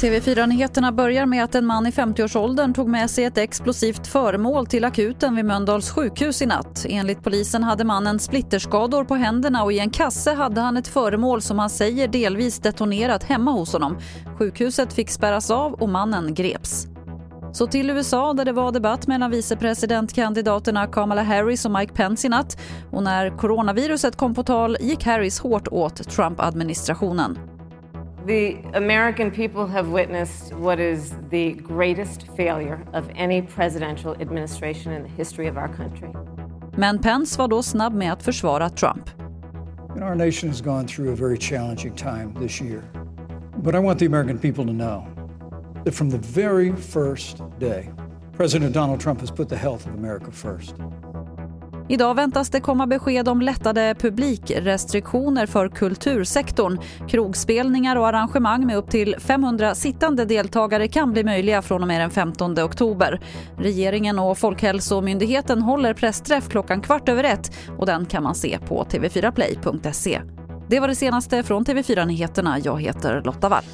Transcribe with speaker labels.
Speaker 1: TV4-nyheterna börjar med att en man i 50-årsåldern tog med sig ett explosivt föremål till akuten vid Mölndals sjukhus i natt. Enligt polisen hade mannen splitterskador på händerna och i en kasse hade han ett föremål som han säger delvis detonerat hemma hos honom. Sjukhuset fick spärras av och mannen greps. Så till USA där det var debatt mellan vicepresidentkandidaterna Kamala Harris och Mike Pence i natt. Och när coronaviruset kom på tal gick Harris hårt åt Trump-administrationen.
Speaker 2: The American people have witnessed what is the greatest failure of any presidential administration in the history of our country.
Speaker 1: Men Pence var då snabb med att försvara Trump.
Speaker 3: Our nation has gone through a very challenging time this year. But I want the American people to know that from the very first day, President Donald Trump has put the health of America first.
Speaker 1: Idag väntas det komma besked om lättade publikrestriktioner för kultursektorn. Krogspelningar och arrangemang med upp till 500 sittande deltagare kan bli möjliga från och med den 15 oktober. Regeringen och Folkhälsomyndigheten håller pressträff klockan kvart över ett och den kan man se på tv4play.se. Det var det senaste från TV4 Nyheterna. Jag heter Lotta Wall.